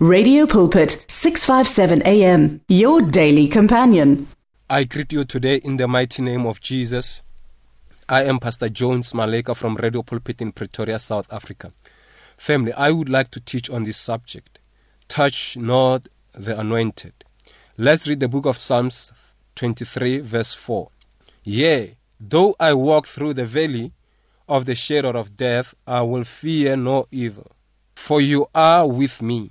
Radio Pulpit 657 AM your daily companion. I greet you today in the mighty name of Jesus. I am Pastor Jones Maleka from Radio Pulpit in Pretoria, South Africa. Family, I would like to teach on this subject. Touch not the anointed. Let's read the book of Psalms 23, verse 4. Yea, though I walk through the valley of the shadow of death, I will fear no evil. For you are with me.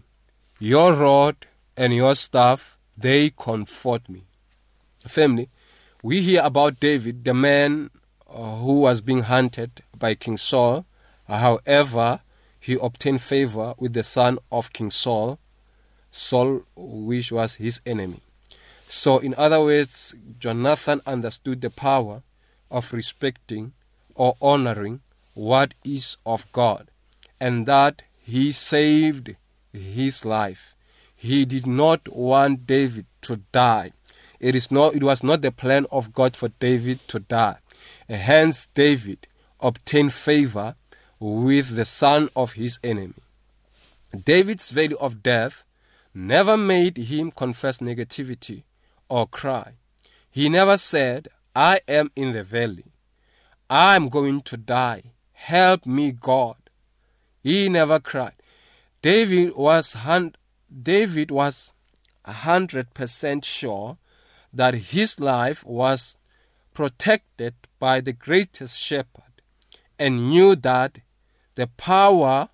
Your rod and your staff, they comfort me. Family, we hear about David, the man uh, who was being hunted by King Saul. However, he obtained favor with the son of King Saul, Saul, which was his enemy. So, in other words, Jonathan understood the power of respecting or honoring what is of God, and that he saved his life. He did not want David to die. It is not it was not the plan of God for David to die. Hence David obtained favor with the son of his enemy. David's value of death never made him confess negativity or cry. He never said, I am in the valley. I am going to die. Help me, God. He never cried. David was David was hundred percent sure that his life was protected by the greatest shepherd and knew that the power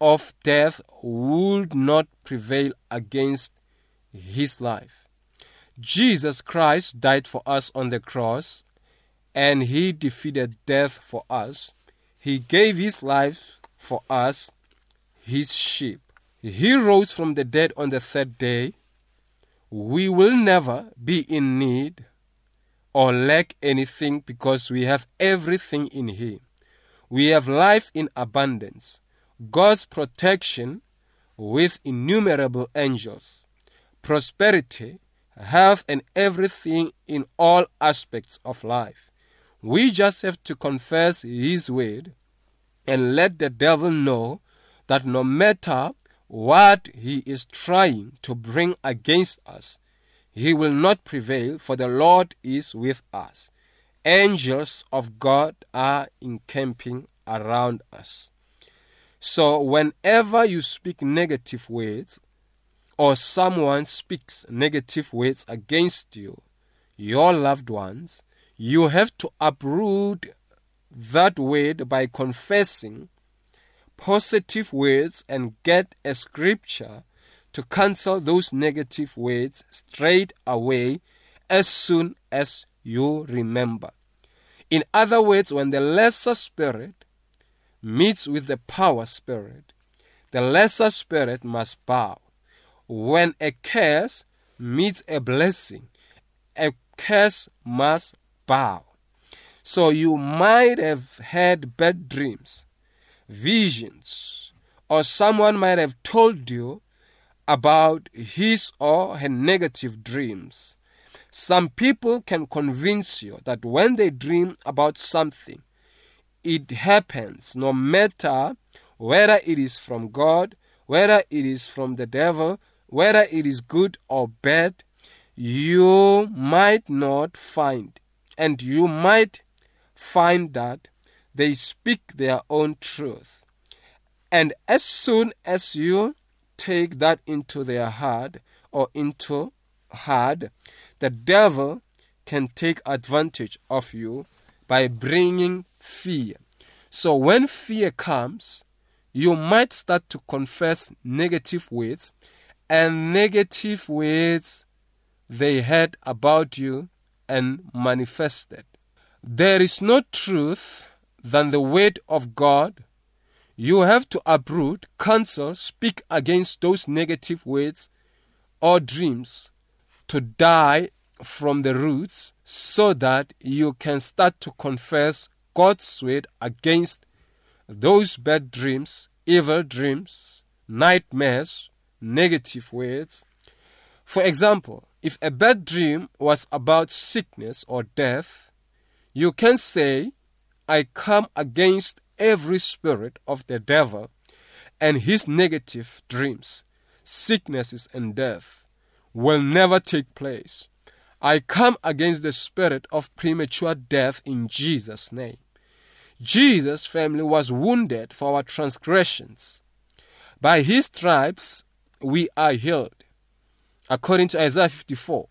of death would not prevail against his life. Jesus Christ died for us on the cross and he defeated death for us. He gave his life for us his sheep. He rose from the dead on the third day. We will never be in need or lack anything because we have everything in Him. We have life in abundance, God's protection with innumerable angels, prosperity, health, and everything in all aspects of life. We just have to confess His word and let the devil know that no matter what he is trying to bring against us, he will not prevail, for the Lord is with us. Angels of God are encamping around us. So, whenever you speak negative words, or someone speaks negative words against you, your loved ones, you have to uproot that word by confessing positive words and get a scripture to cancel those negative words straight away as soon as you remember. In other words, when the lesser spirit meets with the power spirit, the lesser spirit must bow. When a curse meets a blessing, a curse must bow. So you might have had bad dreams visions, or someone might have told you about his or her negative dreams. Some people can convince you that when they dream about something, it happens no matter whether it is from God, whether it is from the devil, whether it is good or bad, you might not find, and you might find that they speak their own truth. And as soon as you take that into their heart or into heart, the devil can take advantage of you by bringing fear. So when fear comes, you might start to confess negative words, and negative words they heard about you and manifested. There is no truth than the word of God, you have to uproot, cancel, speak against those negative words or dreams to die from the roots so that you can start to confess God's word against those bad dreams, evil dreams, nightmares, negative words. For example, if a bad dream was about sickness or death, you can say, I come against every spirit of the devil and his negative dreams. sicknesses, and death will never take place. I come against the spirit of premature death in Jesus' name. Jesus' family was wounded for our transgressions. By his stripes we are healed. According to Isaiah 54,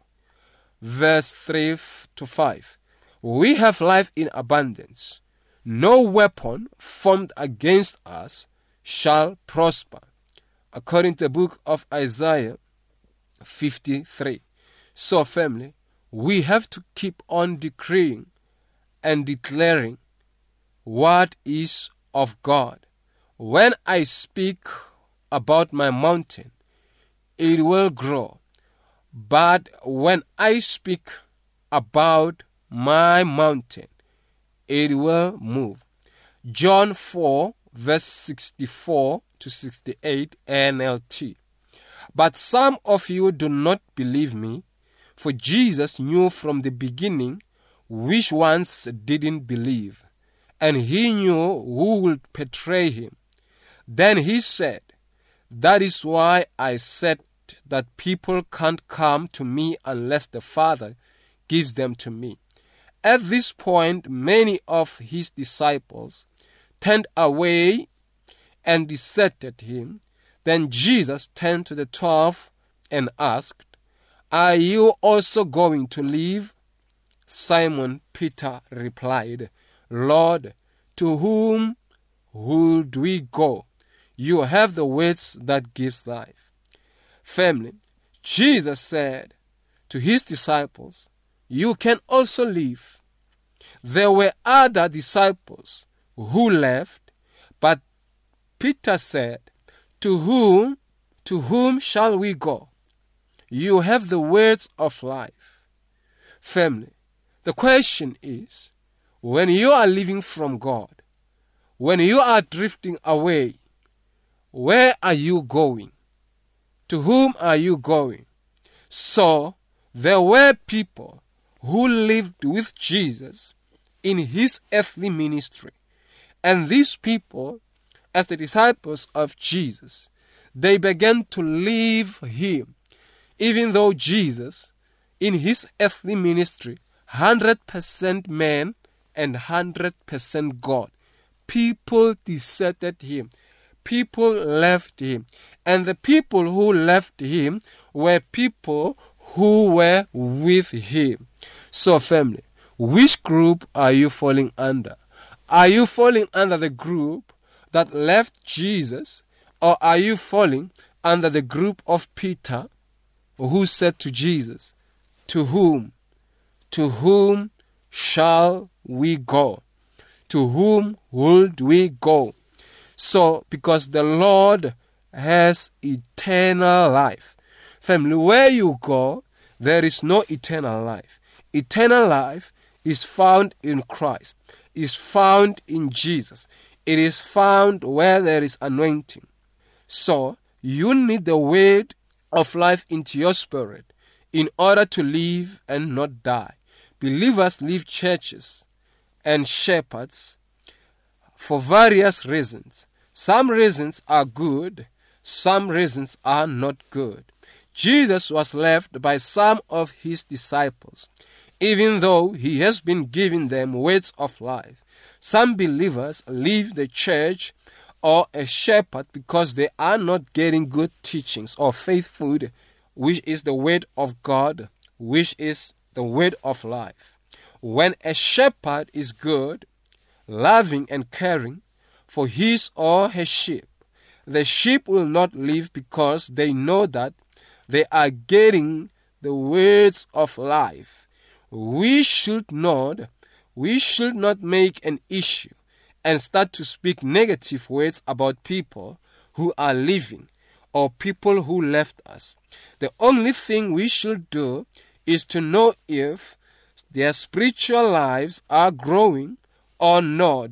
verse 3 to 5. We have life in abundance. No weapon formed against us shall prosper. According to the book of Isaiah 53. So, family, we have to keep on decreeing and declaring what is of God. When I speak about my mountain, it will grow. But when I speak about my mountain, it will move. John 4, verse 64 to 68 NLT. But some of you do not believe me, for Jesus knew from the beginning which ones didn't believe, and he knew who would betray him. Then he said, That is why I said that people can't come to me unless the Father gives them to me. At this point, many of his disciples turned away and deserted him. Then Jesus turned to the twelve and asked, Are you also going to leave? Simon Peter replied, Lord, to whom would we go? You have the words that gives life. Family, Jesus said to his disciples, You can also leave. There were other disciples who left, but Peter said, To whom, to whom shall we go? You have the words of life. Family, the question is, when you are living from God, when you are drifting away, where are you going? To whom are you going? So, there were people who lived with Jesus in his earthly ministry. And these people, as the disciples of Jesus, they began to leave him, even though Jesus, in his earthly ministry, 100% man and 100% God, people deserted him. People left him. And the people who left him were people who were with him. So, family, which group are you falling under? Are you falling under the group that left Jesus, or are you falling under the group of Peter, who said to Jesus, To whom? To whom shall we go? To whom would we go? So, because the Lord has eternal life. Family, where you go, there is no eternal life. Eternal life is found in Christ, is found in Jesus. It is found where there is anointing. So, you need the word of life into your spirit in order to live and not die. Believers leave churches and shepherds for various reasons. Some reasons are good, some reasons are not good. Jesus was left by some of his disciples even though he has been giving them words of life. Some believers leave the church or a shepherd because they are not getting good teachings or faith food, which is the word of God, which is the word of life. When a shepherd is good, loving, and caring for his or her sheep, the sheep will not leave because they know that they are getting the words of life we should not we should not make an issue and start to speak negative words about people who are living or people who left us. The only thing we should do is to know if their spiritual lives are growing or not.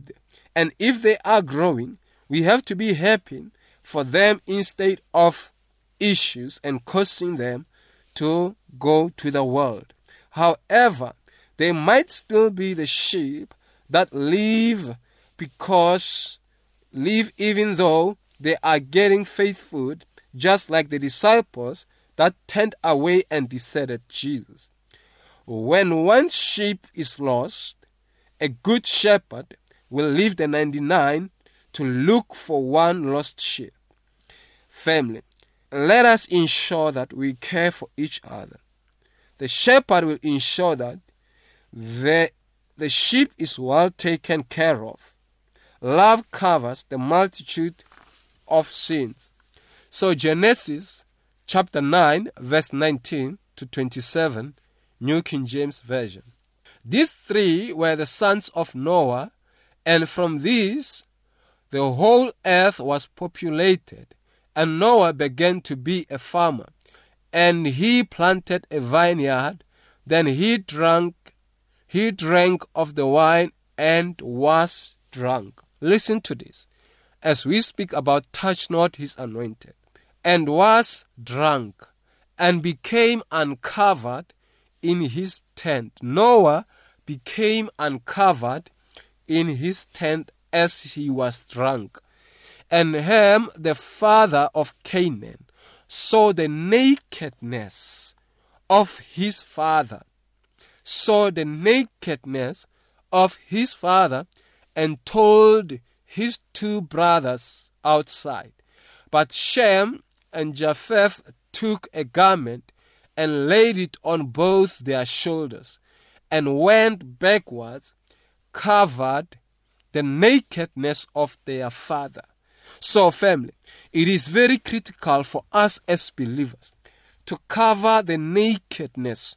And if they are growing, we have to be happy for them instead of issues and causing them to go to the world. However, they might still be the sheep that live because live even though they are getting faith food just like the disciples that turned away and deserted Jesus. When one sheep is lost, a good shepherd will leave the 99 to look for one lost sheep. Family, let us ensure that we care for each other. The shepherd will ensure that the, the sheep is well taken care of. Love covers the multitude of sins. So, Genesis chapter 9, verse 19 to 27, New King James Version. These three were the sons of Noah, and from these the whole earth was populated. And Noah began to be a farmer, and he planted a vineyard. Then he drank, he drank of the wine and was drunk. Listen to this as we speak about touch not his anointed, and was drunk, and became uncovered in his tent. Noah became uncovered in his tent as he was drunk. And Ham, the father of Canaan, saw the nakedness of his father, saw the nakedness of his father, and told his two brothers outside. But Shem and Japheth took a garment and laid it on both their shoulders and went backwards, covered the nakedness of their father. So, family, it is very critical for us as believers to cover the nakedness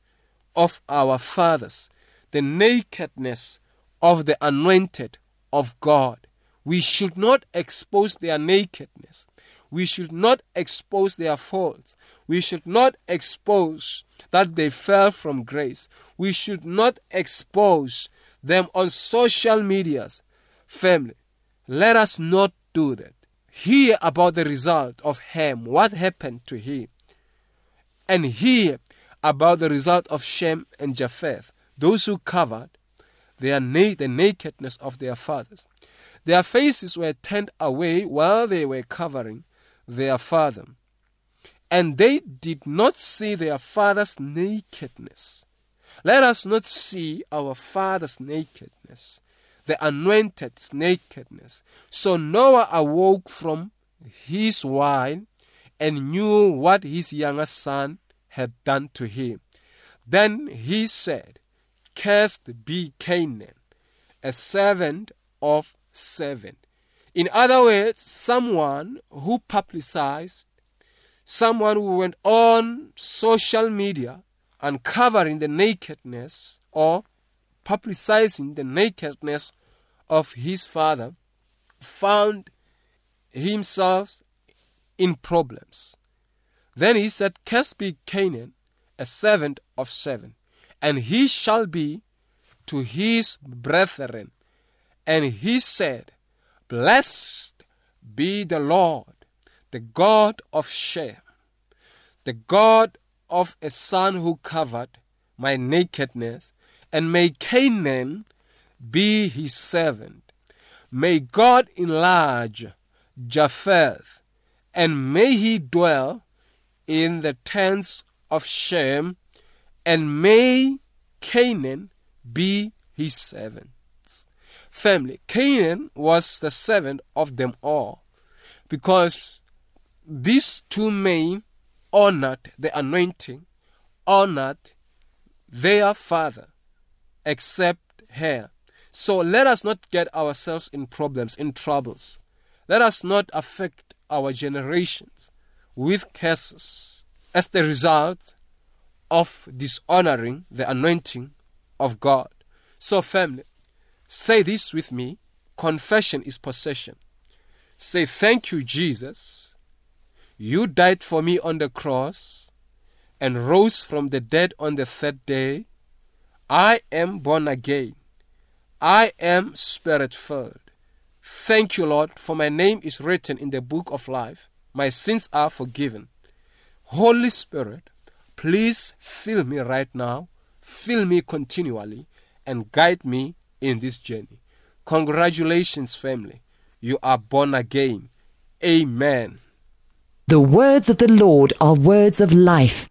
of our fathers, the nakedness of the anointed of God. We should not expose their nakedness. We should not expose their faults. We should not expose that they fell from grace. We should not expose them on social medias. Family, let us not do that. Hear about the result of Ham, what happened to him, and hear about the result of Shem and Japheth, those who covered their na- the nakedness of their fathers. Their faces were turned away while they were covering their father, and they did not see their father's nakedness. Let us not see our father's nakedness, the anointed's nakedness. So Noah awoke from his wine and knew what his younger son had done to him. Then he said, Cursed be Canaan, a servant of seven. In other words, someone who publicized, someone who went on social media uncovering the nakedness or publicizing the nakedness of his father, found himself in problems. Then he said, Cursed be Canaan, a servant of seven, and he shall be to his brethren and he said, Blessed be the Lord, the God of Shem, the God of a son who covered my nakedness, and may Canaan be his servant. May God enlarge Japheth, and may he dwell in the tents of Shem, and may Canaan be his servant family. Canaan was the seventh of them all because these two men honored the anointing, honored their father, except her. So let us not get ourselves in problems, in troubles. Let us not affect our generations with curses as the result of dishonoring the anointing of God. So, family, Say this with me confession is possession. Say, Thank you, Jesus. You died for me on the cross and rose from the dead on the third day. I am born again. I am spirit filled. Thank you, Lord, for my name is written in the book of life. My sins are forgiven. Holy Spirit, please fill me right now, fill me continually, and guide me in this journey. Congratulations, family. You are born again. Amen. The words of the Lord are words of life.